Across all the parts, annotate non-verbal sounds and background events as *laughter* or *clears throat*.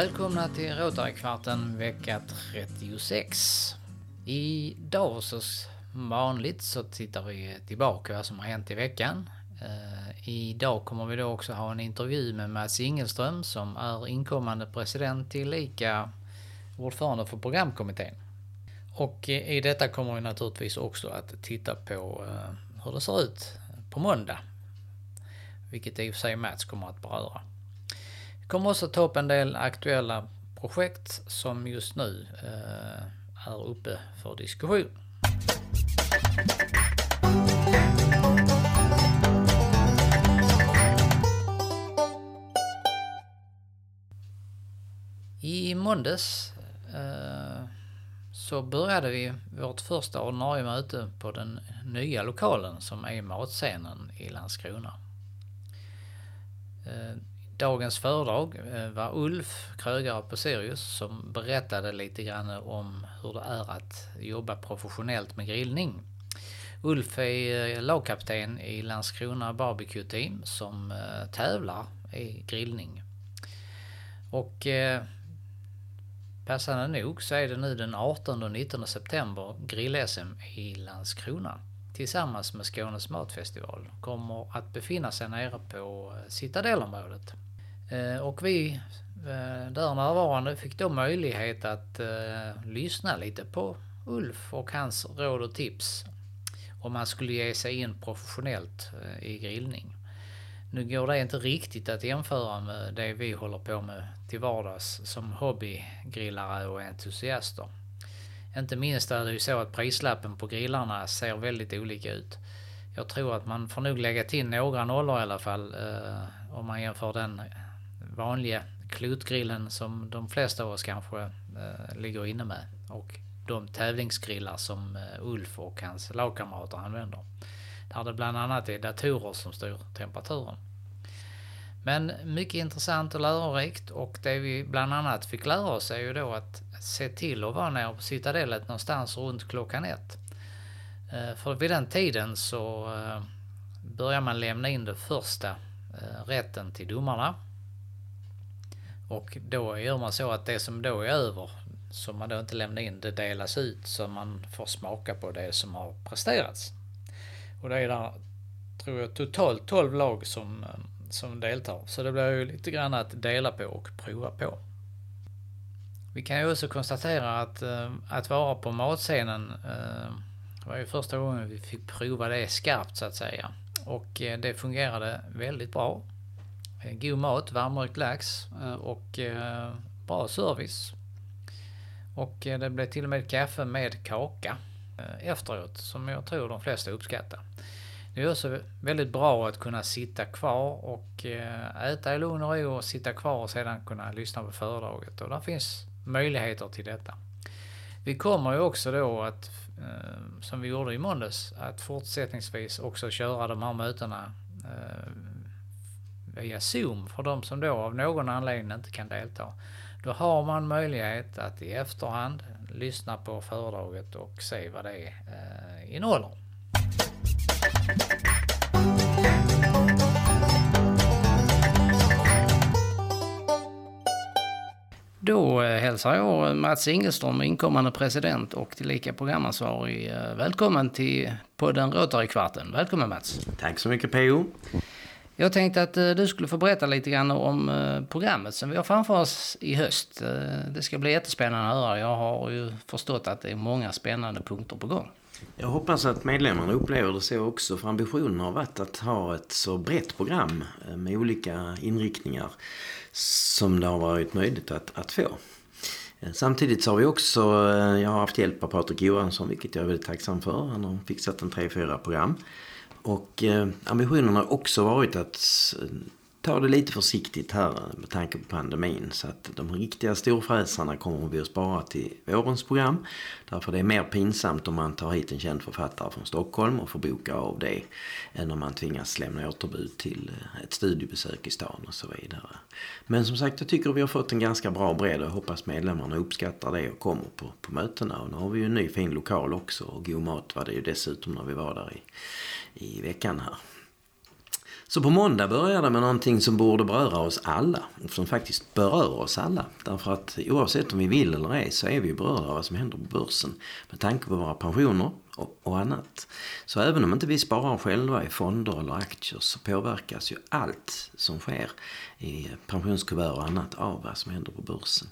Välkomna till Rotarykvarten vecka 36. Idag så vanligt så tittar vi tillbaka vad som har hänt i veckan. Uh, idag kommer vi då också ha en intervju med Mats Ingelström som är inkommande president tillika ordförande för programkommittén. Och eh, i detta kommer vi naturligtvis också att titta på uh, hur det ser ut på måndag. Vilket i och för sig Mats kommer att beröra. Vi kommer också ta upp en del aktuella projekt som just nu eh, är uppe för diskussion. I måndags eh, så började vi vårt första ordinarie möte på den nya lokalen som är matscenen i Landskrona. Eh, dagens föredrag eh, var Ulf, krögare på Sirius, som berättade lite grann om hur det är att jobba professionellt med grillning. Ulf är eh, lagkapten i Landskrona Barbecue Team som eh, tävlar i grillning. Och Passande nog så är det nu den 18 och 19 september grill-SM i Landskrona tillsammans med Skånes matfestival kommer att befinna sig nere på Citadellområdet. Citadelområdet. Eh, och vi eh, där närvarande fick då möjlighet att eh, lyssna lite på Ulf och hans råd och tips om man skulle ge sig in professionellt i grillning. Nu går det inte riktigt att jämföra med det vi håller på med till vardags som hobbygrillare och entusiaster. Inte minst är det ju så att prislappen på grillarna ser väldigt olika ut. Jag tror att man får nog lägga till några nollor i alla fall eh, om man jämför den vanliga klotgrillen som de flesta av oss kanske eh, ligger inne med och de tävlingsgrillar som eh, Ulf och hans lagkamrater använder. Där det bland annat är datorer som styr temperaturen. Men mycket intressant och lärorikt och det vi bland annat fick lära oss är ju då att se till att vara nere på Citadellet någonstans runt klockan ett. Eh, för vid den tiden så eh, börjar man lämna in den första eh, rätten till domarna. Och då gör man så att det som då är över, som man då inte lämnar in, det delas ut så man får smaka på det som har presterats. Och det är där, tror jag, totalt 12 lag som, som deltar. Så det blir ju lite grann att dela på och prova på. Vi kan ju också konstatera att, eh, att vara på matscenen eh, var ju första gången vi fick prova det skarpt så att säga. Och eh, det fungerade väldigt bra. Eh, god mat, varmrökt lax eh, och eh, bra service. Och det blev till och med kaffe med kaka efteråt som jag tror de flesta uppskattar. Det är också väldigt bra att kunna sitta kvar och äta i lugn och ro och sitta kvar och sedan kunna lyssna på föredraget. Och där finns möjligheter till detta. Vi kommer ju också då att, som vi gjorde i måndags, att fortsättningsvis också köra de här mötena via Zoom för de som då av någon anledning inte kan delta. Då har man möjlighet att i efterhand lyssna på föredraget och se vad det eh, innehåller. Då eh, hälsar jag eh, Mats Ingelström, inkommande president och tillika programansvarig, eh, välkommen till podden Rotarykvarten. Välkommen Mats! Tack så mycket PO! Jag tänkte att eh, du skulle få berätta lite grann om eh, programmet som vi har framför oss i höst. Eh, det ska bli jättespännande att höra. Jag har ju förstått att det är många spännande punkter på gång. Jag hoppas att medlemmarna upplever det så också. För ambitionen har varit att ha ett så brett program med olika inriktningar som det har varit möjligt att, att få. Samtidigt så har vi också, jag har haft hjälp av Patrik Johansson vilket jag är väldigt tacksam för. Han har fixat en tre, fyra program. Och eh, ambitionen har också varit att ta det lite försiktigt här eh, med tanke på pandemin. Så att de riktiga storfräsarna kommer vi att spara till vårens program. Därför det är mer pinsamt om man tar hit en känd författare från Stockholm och får boka av det. Än om man tvingas lämna återbud till eh, ett studiebesök i stan och så vidare. Men som sagt jag tycker vi har fått en ganska bra bredd och hoppas medlemmarna uppskattar det och kommer på, på mötena. Och nu har vi ju en ny fin lokal också och god mat var det ju dessutom när vi var där i, i veckan här. Så på måndag börjar det med någonting som borde beröra oss alla. Som faktiskt berör oss alla. Därför att oavsett om vi vill eller ej så är vi berörda av vad som händer på börsen. Med tanke på våra pensioner och, och annat. Så även om inte vi sparar själva i fonder eller aktier så påverkas ju allt som sker i pensionskuvert och annat av vad som händer på börsen.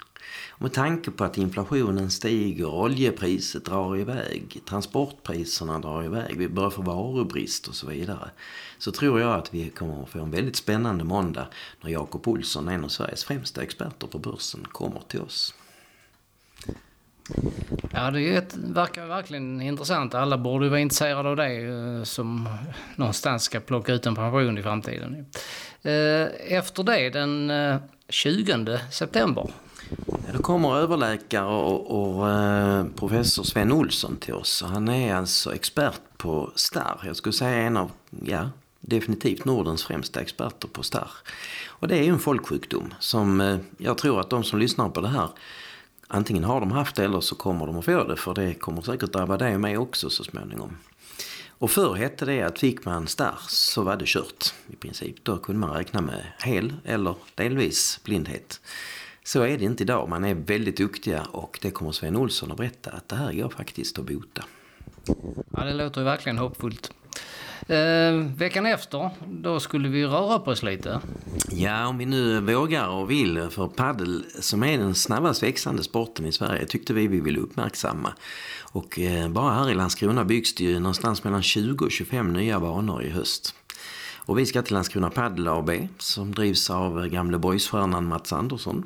Och med tanke på att inflationen stiger, oljepriset drar iväg, transportpriserna drar iväg, vi börjar få varubrist och så vidare. Så tror jag att vi kommer att få en väldigt spännande måndag när Jakob Olsson, en av Sveriges främsta experter på börsen, kommer till oss. Ja, det ett, verkar verkligen intressant. Alla borde ju vara intresserade av det eh, som någonstans ska plocka ut en pension i framtiden. Eh, efter det, den eh, 20 september. Då kommer överläkare och, och professor Sven Olsson till oss. Han är alltså expert på starr. Jag skulle säga en av, ja, definitivt Nordens främsta experter på starr. Och det är ju en folksjukdom som jag tror att de som lyssnar på det här antingen har de haft det eller så kommer de att få det. För det kommer säkert drabba dig och mig också så småningom. Och förr hette det att fick man starr så var det kört i princip. Då kunde man räkna med hel eller delvis blindhet. Så är det inte idag. Man är väldigt duktiga och det kommer Sven Olsson att berätta att det här går faktiskt att bota. Ja, det låter verkligen hoppfullt. Eh, veckan efter, då skulle vi röra på oss lite. Ja, om vi nu vågar och vill. För paddel som är den snabbast växande sporten i Sverige tyckte vi vi ville uppmärksamma. Och eh, bara här i Landskrona byggs det ju någonstans mellan 20 och 25 nya banor i höst. Och vi ska till Landskrona Padel AB som drivs av eh, gamle boysstjärnan Mats Andersson.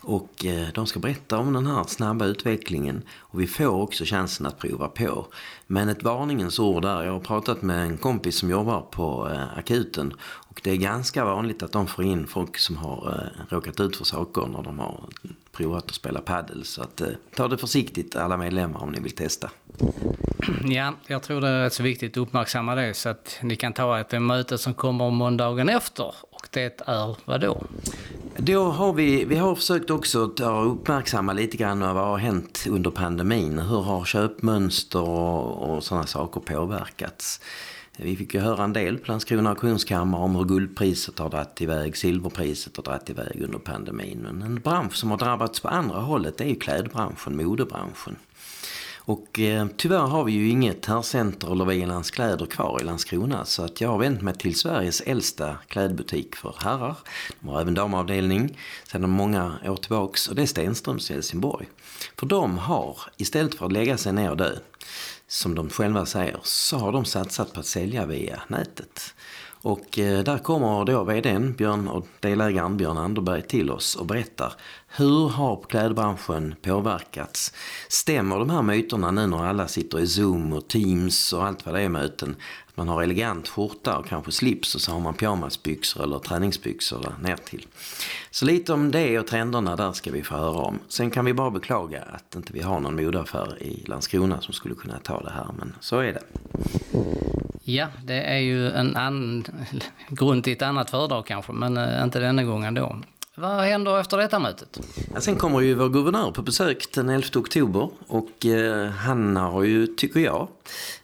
Och eh, de ska berätta om den här snabba utvecklingen och vi får också chansen att prova på. Men ett varningens ord där. Jag har pratat med en kompis som jobbar på eh, akuten och det är ganska vanligt att de får in folk som har eh, råkat ut för saker när de har provat att spela paddel. Så att, ta det försiktigt alla medlemmar om ni vill testa. *clears throat* Ja, jag tror det är rätt så viktigt att uppmärksamma det så att ni kan ta ett möte som kommer måndagen efter. Och det är vad då? Då har vi, vi har försökt också att uppmärksamma lite grann vad har hänt under pandemin. Hur har köpmönster och, och sådana saker påverkats? Vi fick ju höra en del på Landskrona auktionskammare om hur guldpriset har dragit iväg, silverpriset har dragit iväg under pandemin. Men en bransch som har drabbats på andra hållet är ju klädbranschen, modebranschen. Och eh, tyvärr har vi ju inget herrcenter eller Wielands kläder kvar i Landskrona så att jag har vänt mig till Sveriges äldsta klädbutik för herrar. De har även damavdelning sedan många år tillbaks och det är Stenströms i Helsingborg. För de har, istället för att lägga sig ner och dö, som de själva säger, så har de satsat på att sälja via nätet. Och eh, där kommer då vdn Björn och delägaren Björn Anderberg till oss och berättar hur har klädbranschen påverkats? Stämmer de här myterna nu när alla sitter i Zoom och Teams och allt vad det är möten? Man har elegant skjorta och kanske slips och så har man pyjamasbyxor eller träningsbyxor där ner till. Så lite om det och trenderna där ska vi få höra om. Sen kan vi bara beklaga att inte vi har någon modeaffär i Landskrona som skulle kunna ta det här, men så är det. Ja, det är ju en annan grund till ett annat föredrag kanske, men eh, inte denna gången då. Vad händer efter detta mötet? Ja, sen kommer ju vår guvernör på besök den 11 oktober och eh, han har ju, tycker jag,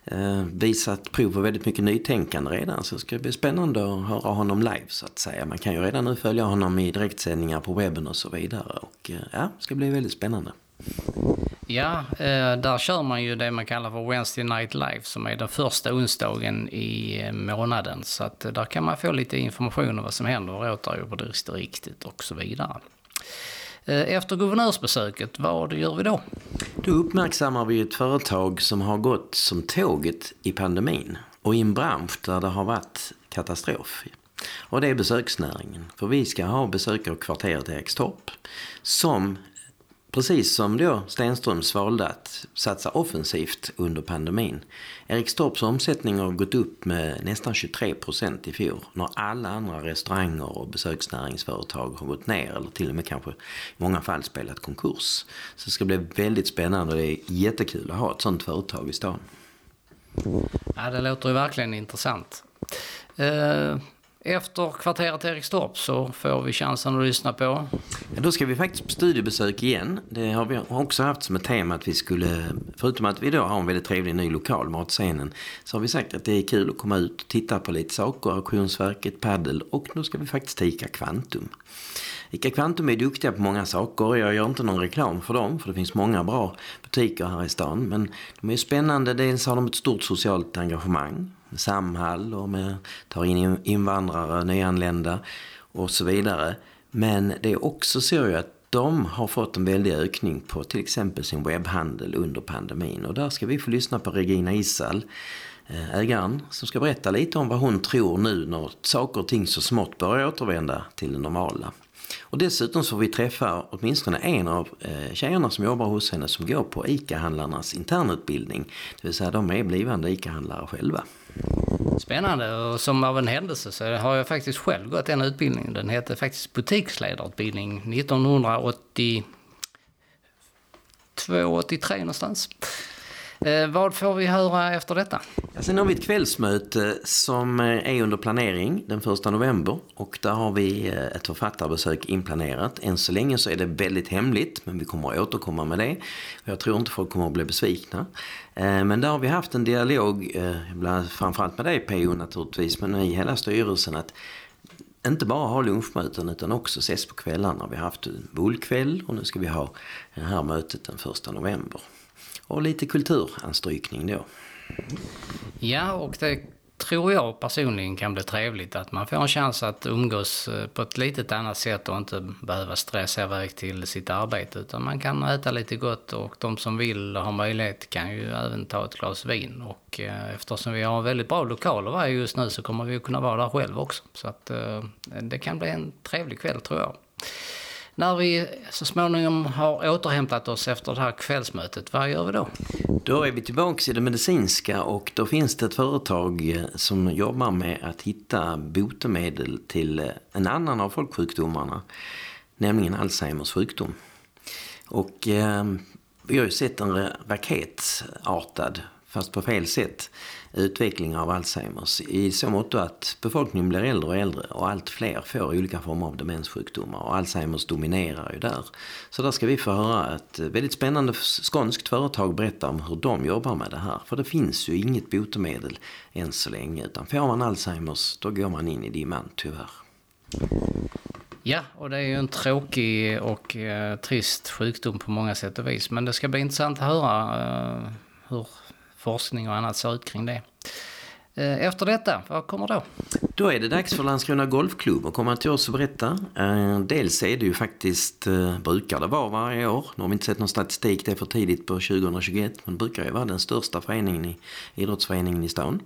eh, visat prov på väldigt mycket nytänkande redan. Så det ska bli spännande att höra honom live så att säga. Man kan ju redan nu följa honom i direktsändningar på webben och så vidare. Och eh, ja, det ska bli väldigt spännande. Ja, eh, där kör man ju det man kallar för Wednesday Night Live som är den första onsdagen i eh, månaden. Så att eh, där kan man få lite information om vad som händer och råtar på distriktet och så vidare. Efter guvernörsbesöket, vad gör vi då? Då uppmärksammar vi ett företag som har gått som tåget i pandemin och i en bransch där det har varit katastrof. Och det är besöksnäringen. För vi ska ha besökare i kvarteret Erikstorp som Precis som då Stenströms valde att satsa offensivt under pandemin. Erikstorps omsättning har gått upp med nästan 23 procent i fjol. När alla andra restauranger och besöksnäringsföretag har gått ner eller till och med kanske i många fall spelat konkurs. Så det ska bli väldigt spännande och det är jättekul att ha ett sånt företag i stan. Ja, det låter ju verkligen intressant. Eh, efter kvarteret Erikstorp så får vi chansen att lyssna på. Ja, då ska vi faktiskt på studiebesök igen. Det har vi också haft som ett tema att vi skulle, förutom att vi då har en väldigt trevlig ny lokal, Matscenen, så har vi sagt att det är kul att komma ut och titta på lite saker, Auktionsverket, paddel och nu ska vi faktiskt till ICA Kvantum. ICA Kvantum är duktiga på många saker. Jag gör inte någon reklam för dem för det finns många bra butiker här i stan. Men de är spännande. Dels har de ett stort socialt engagemang. Samhall och med, tar in invandrare, nyanlända och så vidare. Men det är också så att de har fått en väldig ökning på till exempel sin webbhandel under pandemin. Och där ska vi få lyssna på Regina Issal, eh, ägaren, som ska berätta lite om vad hon tror nu när saker och ting så smått börjar återvända till det normala. Och dessutom så får vi träffa åtminstone en av eh, tjejerna som jobbar hos henne som går på ICA-handlarnas internutbildning. Det vill säga de är blivande ICA-handlare själva. Spännande och som av en händelse så har jag faktiskt själv gått den utbildningen. Den hette faktiskt butiksledarutbildning 1982, 83 någonstans. Eh, vad får vi höra efter detta? Ja, sen har vi ett kvällsmöte eh, som eh, är under planering den 1 november och där har vi eh, ett författarbesök inplanerat. Än så länge så är det väldigt hemligt men vi kommer att återkomma med det. Jag tror inte folk kommer att bli besvikna. Men där har vi haft en dialog, framförallt med dig PO naturligtvis, men i hela styrelsen att inte bara ha lunchmöten utan också ses på kvällarna. Vi har haft bullkväll och nu ska vi ha det här mötet den 1 november och lite kulturanstrykning då. Ja, och det tror jag personligen kan bli trevligt att man får en chans att umgås eh, på ett litet annat sätt och inte behöva stressa iväg till sitt arbete utan man kan äta lite gott och de som vill och har möjlighet kan ju även ta ett glas vin och eh, eftersom vi har väldigt bra lokaler just nu så kommer vi kunna vara där själv också så att eh, det kan bli en trevlig kväll tror jag. När vi så småningom har återhämtat oss efter det här kvällsmötet, vad gör vi då? Då är vi tillbaka i det medicinska och då finns det ett företag eh, som jobbar med att hitta botemedel till eh, en annan av folksjukdomarna, nämligen Alzheimers sjukdom. Och eh, vi har ju sett en raketartad, fast på fel sätt, utveckling av Alzheimers i så mått att befolkningen blir äldre och äldre och allt fler får olika former av demenssjukdomar och Alzheimers dominerar ju där. Så där ska vi få höra ett väldigt spännande skånskt företag berätta om hur de jobbar med det här. För det finns ju inget botemedel än så länge utan får man Alzheimers då går man in i dimman tyvärr. Ja, och det är ju en tråkig och eh, trist sjukdom på många sätt och vis. Men det ska bli intressant att höra eh, hur forskning och annat ser ut kring det. Eh, efter detta, vad kommer då? Då är det dags för Landskrona Golfklubb att komma till oss och berätta. Eh, dels är det ju faktiskt, eh, brukar det vara varje år, nu har vi inte sett någon statistik, det är för tidigt på 2021, men brukar ju vara den största föreningen i idrottsföreningen i stan.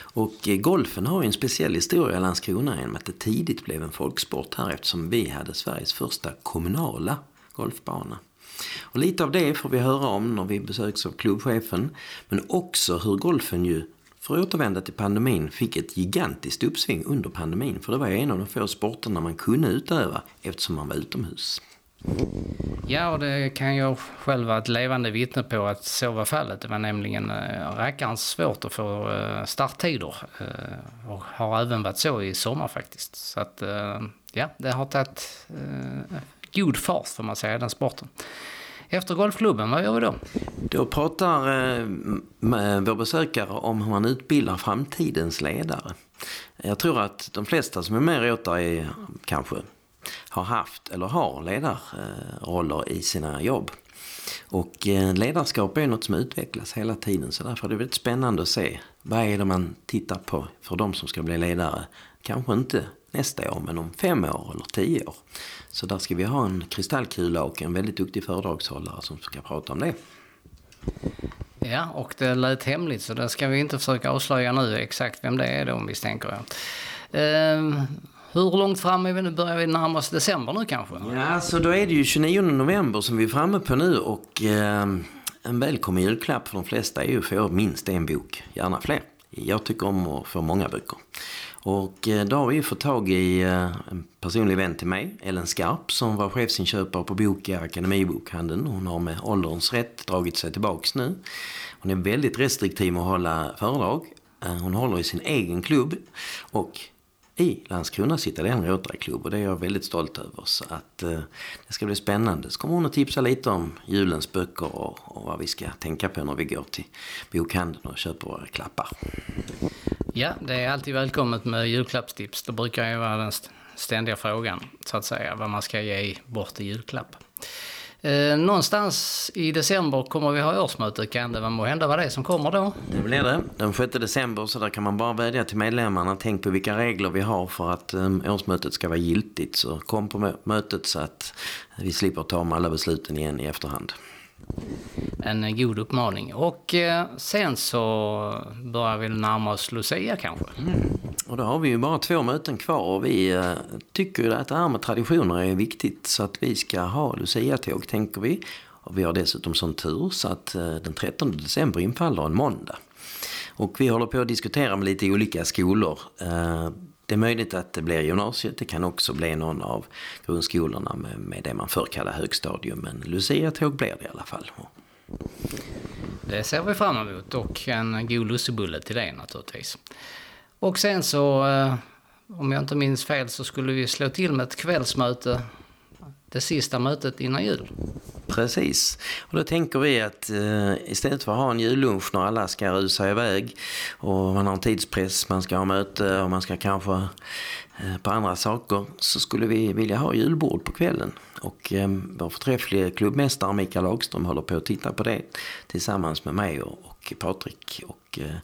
Och golfen har ju en speciell historia i Landskrona genom att det tidigt blev en folksport här eftersom vi hade Sveriges första kommunala golfbana. Och lite av det får vi höra om när vi besöks av klubbchefen. Men också hur golfen ju, för att återvända till pandemin, fick ett gigantiskt uppsving under pandemin. För det var ju en av de få sporterna man kunde utöva eftersom man var utomhus. Ja, och det kan jag själv vara ett levande vittne på att så var fallet. Det var nämligen eh, äh, rackarns svårt att få äh, starttider. Äh, och har även varit så i sommar faktiskt. Så att, ja, det har tagit god fart får man säga, den sporten. Efter golfklubben, vad gör vi då? Då pratar eh, eh, vår besökare om hur man utbildar framtidens ledare. Jag tror att de flesta som är med åt är kanske har haft eller har ledarroller eh, i sina jobb. Och eh, ledarskap är något som utvecklas hela tiden så därför är det väldigt spännande att se vad är det man tittar på för de som ska bli ledare. Kanske inte nästa år men om fem år eller tio år. Så där ska vi ha en kristallkula och en väldigt duktig föredragshållare som ska prata om det. Ja, och det lät hemligt så det ska vi inte försöka avslöja nu exakt vem det är då misstänker jag. Eh, hur långt fram är vi nu? Börjar vi närma oss december nu kanske? Ja, så då är det ju 29 november som vi är framme på nu och eh, en välkommen julklapp för de flesta är ju att få minst en bok, gärna fler. Jag tycker om att få många böcker. Och eh, då har vi fått tag i eh, en personlig vän till mig, Ellen Skarp, som var chefsinköpare på bok i Akademibokhandeln. Hon har med ålderns rätt dragit sig tillbaks nu. Hon är väldigt restriktiv med att hålla föredrag. Eh, hon håller i sin egen klubb och i Landskrona Citadel Rotaryklubb och det är jag väldigt stolt över. Så att eh, det ska bli spännande. Så kommer hon att tipsa lite om julens böcker och, och vad vi ska tänka på när vi går till bokhandeln och köper våra klappar. Ja, det är alltid välkommet med julklappstips. Det brukar ju vara den ständiga frågan, så att säga, vad man ska ge bort i julklapp. Eh, någonstans i december kommer vi ha årsmöte. Kan det må hända vad det är som kommer då? Det blir det. Den 6 december så där kan man bara vädja till medlemmarna. Tänk på vilka regler vi har för att um, årsmötet ska vara giltigt. Så kom på mötet så att vi slipper ta om alla besluten igen i efterhand en god uppmaning. Och eh, sen så börjar vi närma oss Lucia kanske. Mm. Och då har vi ju bara två möten kvar och vi eh, tycker tycker att det här med traditioner är viktigt så att vi ska ha Lucia-tåg tänker vi. Och vi har dessutom sån tur så att eh, den 13 december infaller en måndag. Och vi håller på att diskutera med lite olika skolor. Eh, det är möjligt att det blir gymnasiet. Det kan också bli någon av grundskolorna med, med det man förr kallade högstadium. Men Lucia-tåg blir det i alla fall. Det ser vi fram emot och en god lussebulle till det naturligtvis. Och sen så, eh, om jag inte minns fel, så skulle vi slå till med ett kvällsmöte det sista mötet innan jul. Precis. Och då tänker vi att eh, istället för att ha en jullunch när alla ska rusa iväg och man har en tidspress, man ska ha möte och man ska kanske eh, på andra saker så skulle vi vilja ha julbord på kvällen. Och eh, vår förträfflige klubbmästare Mikael Hagström håller på att titta på det tillsammans med mig och, och Patrik. Och, eh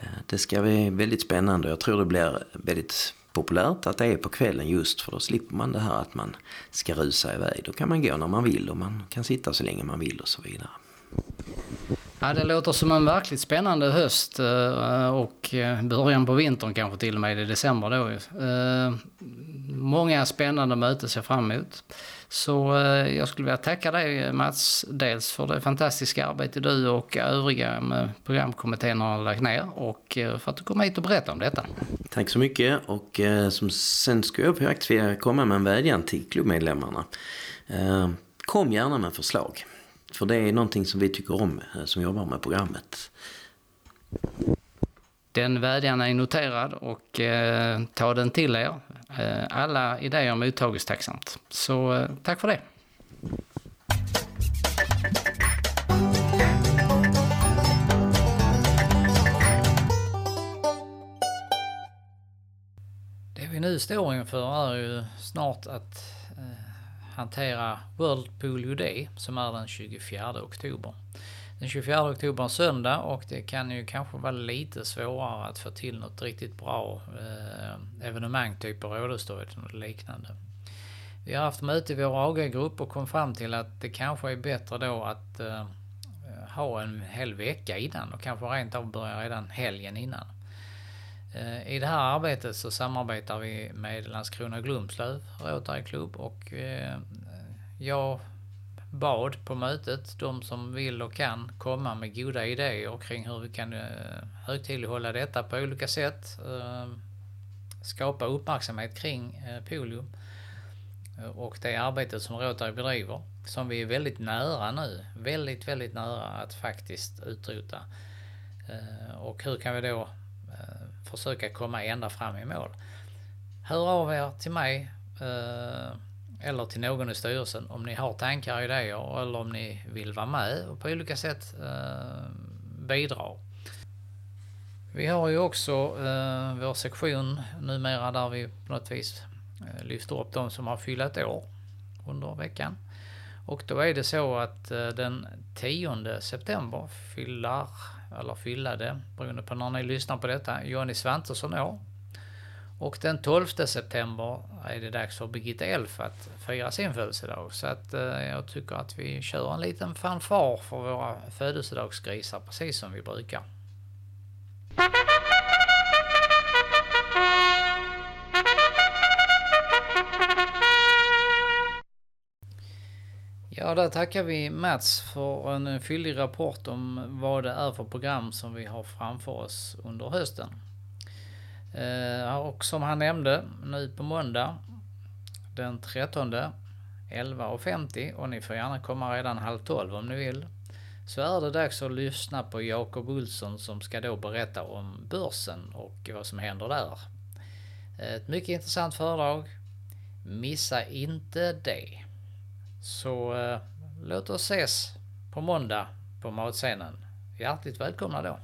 Eh, det ska bli väldigt spännande. Jag tror det blir väldigt populärt att det är på kvällen just för då slipper man det här att man ska rusa iväg. Då kan man gå när man vill och man kan sitta så länge man vill och så vidare. Ja, det låter som en verkligt spännande höst eh, och eh, början på vintern kanske till och med i december då. Eh, många spännande möten ser fram emot. Så eh, jag skulle vilja tacka dig Mats, dels för det fantastiska arbete du och övriga med programkommittén har lagt ner och eh, för att du kom hit och berättade om detta. Tack så mycket och eh, som sen ska jag faktiskt vilja komma med en vädjan till klubbmedlemmarna. Kom gärna med förslag. För det är någonting som vi tycker om som jobbar med programmet. Den vädjan är noterad och eh, ta den till er. Eh, alla idéer mottages tacksamt. Så eh, tack för det. Det vi nu står inför är ju snart att eh, hantera World Polio Day som är den 24 oktober den 24 oktober en söndag och det kan ju kanske vara lite svårare att få till något riktigt bra eh, evenemang, typ Rådhustorget eller liknande. Vi har haft möte i vår AG-grupp och kom fram till att det kanske är bättre då att eh, ha en hel vecka innan och kanske rent av börja redan helgen innan. Eh, I det här arbetet så samarbetar vi med Landskrona Glumslöv Rotary Club och eh, jag bad på mötet de som vill och kan komma med goda idéer kring hur vi kan eh, högtidlighålla detta på olika sätt. Eh, skapa uppmärksamhet kring eh, polio och det arbetet som Rotary bedriver som vi är väldigt nära nu. Väldigt, väldigt nära att faktiskt utrota. Och hur kan vi då försöka komma ända fram i mål? Hör av er till mig eller till någon i styrelsen om ni har tankar och idéer eller om ni vill vara med och på olika sätt eh, bidra. Vi har ju också eh, vår sektion numera där vi på något vis eh, lyfter upp de som har fyllt år under veckan. Och då är det så att eh, den 10 september fyller, eller fyllade, beroende på när ni lyssnar på detta, Jonny Svantesson år. Och den 12 september är det dags för Birgitta Elf att fira sin födelsedag. Så att eh, jag tycker att vi kör en liten fanfar för våra födelsedagsgrisar precis som vi brukar. Ja, där tackar vi Mats för en fyllig rapport om vad det är för program som vi har framför oss under hösten. Eh, och som han nämnde, nu på måndag den 13 11.50 och ni får gärna komma redan halv 12 om ni vill. Så är det dags att lyssna på Jakob Olsson som ska då berätta om börsen och vad som händer där. Ett mycket intressant föredrag. Missa inte det. Så eh, låt oss ses på måndag på matscenen. Hjärtligt välkomna då.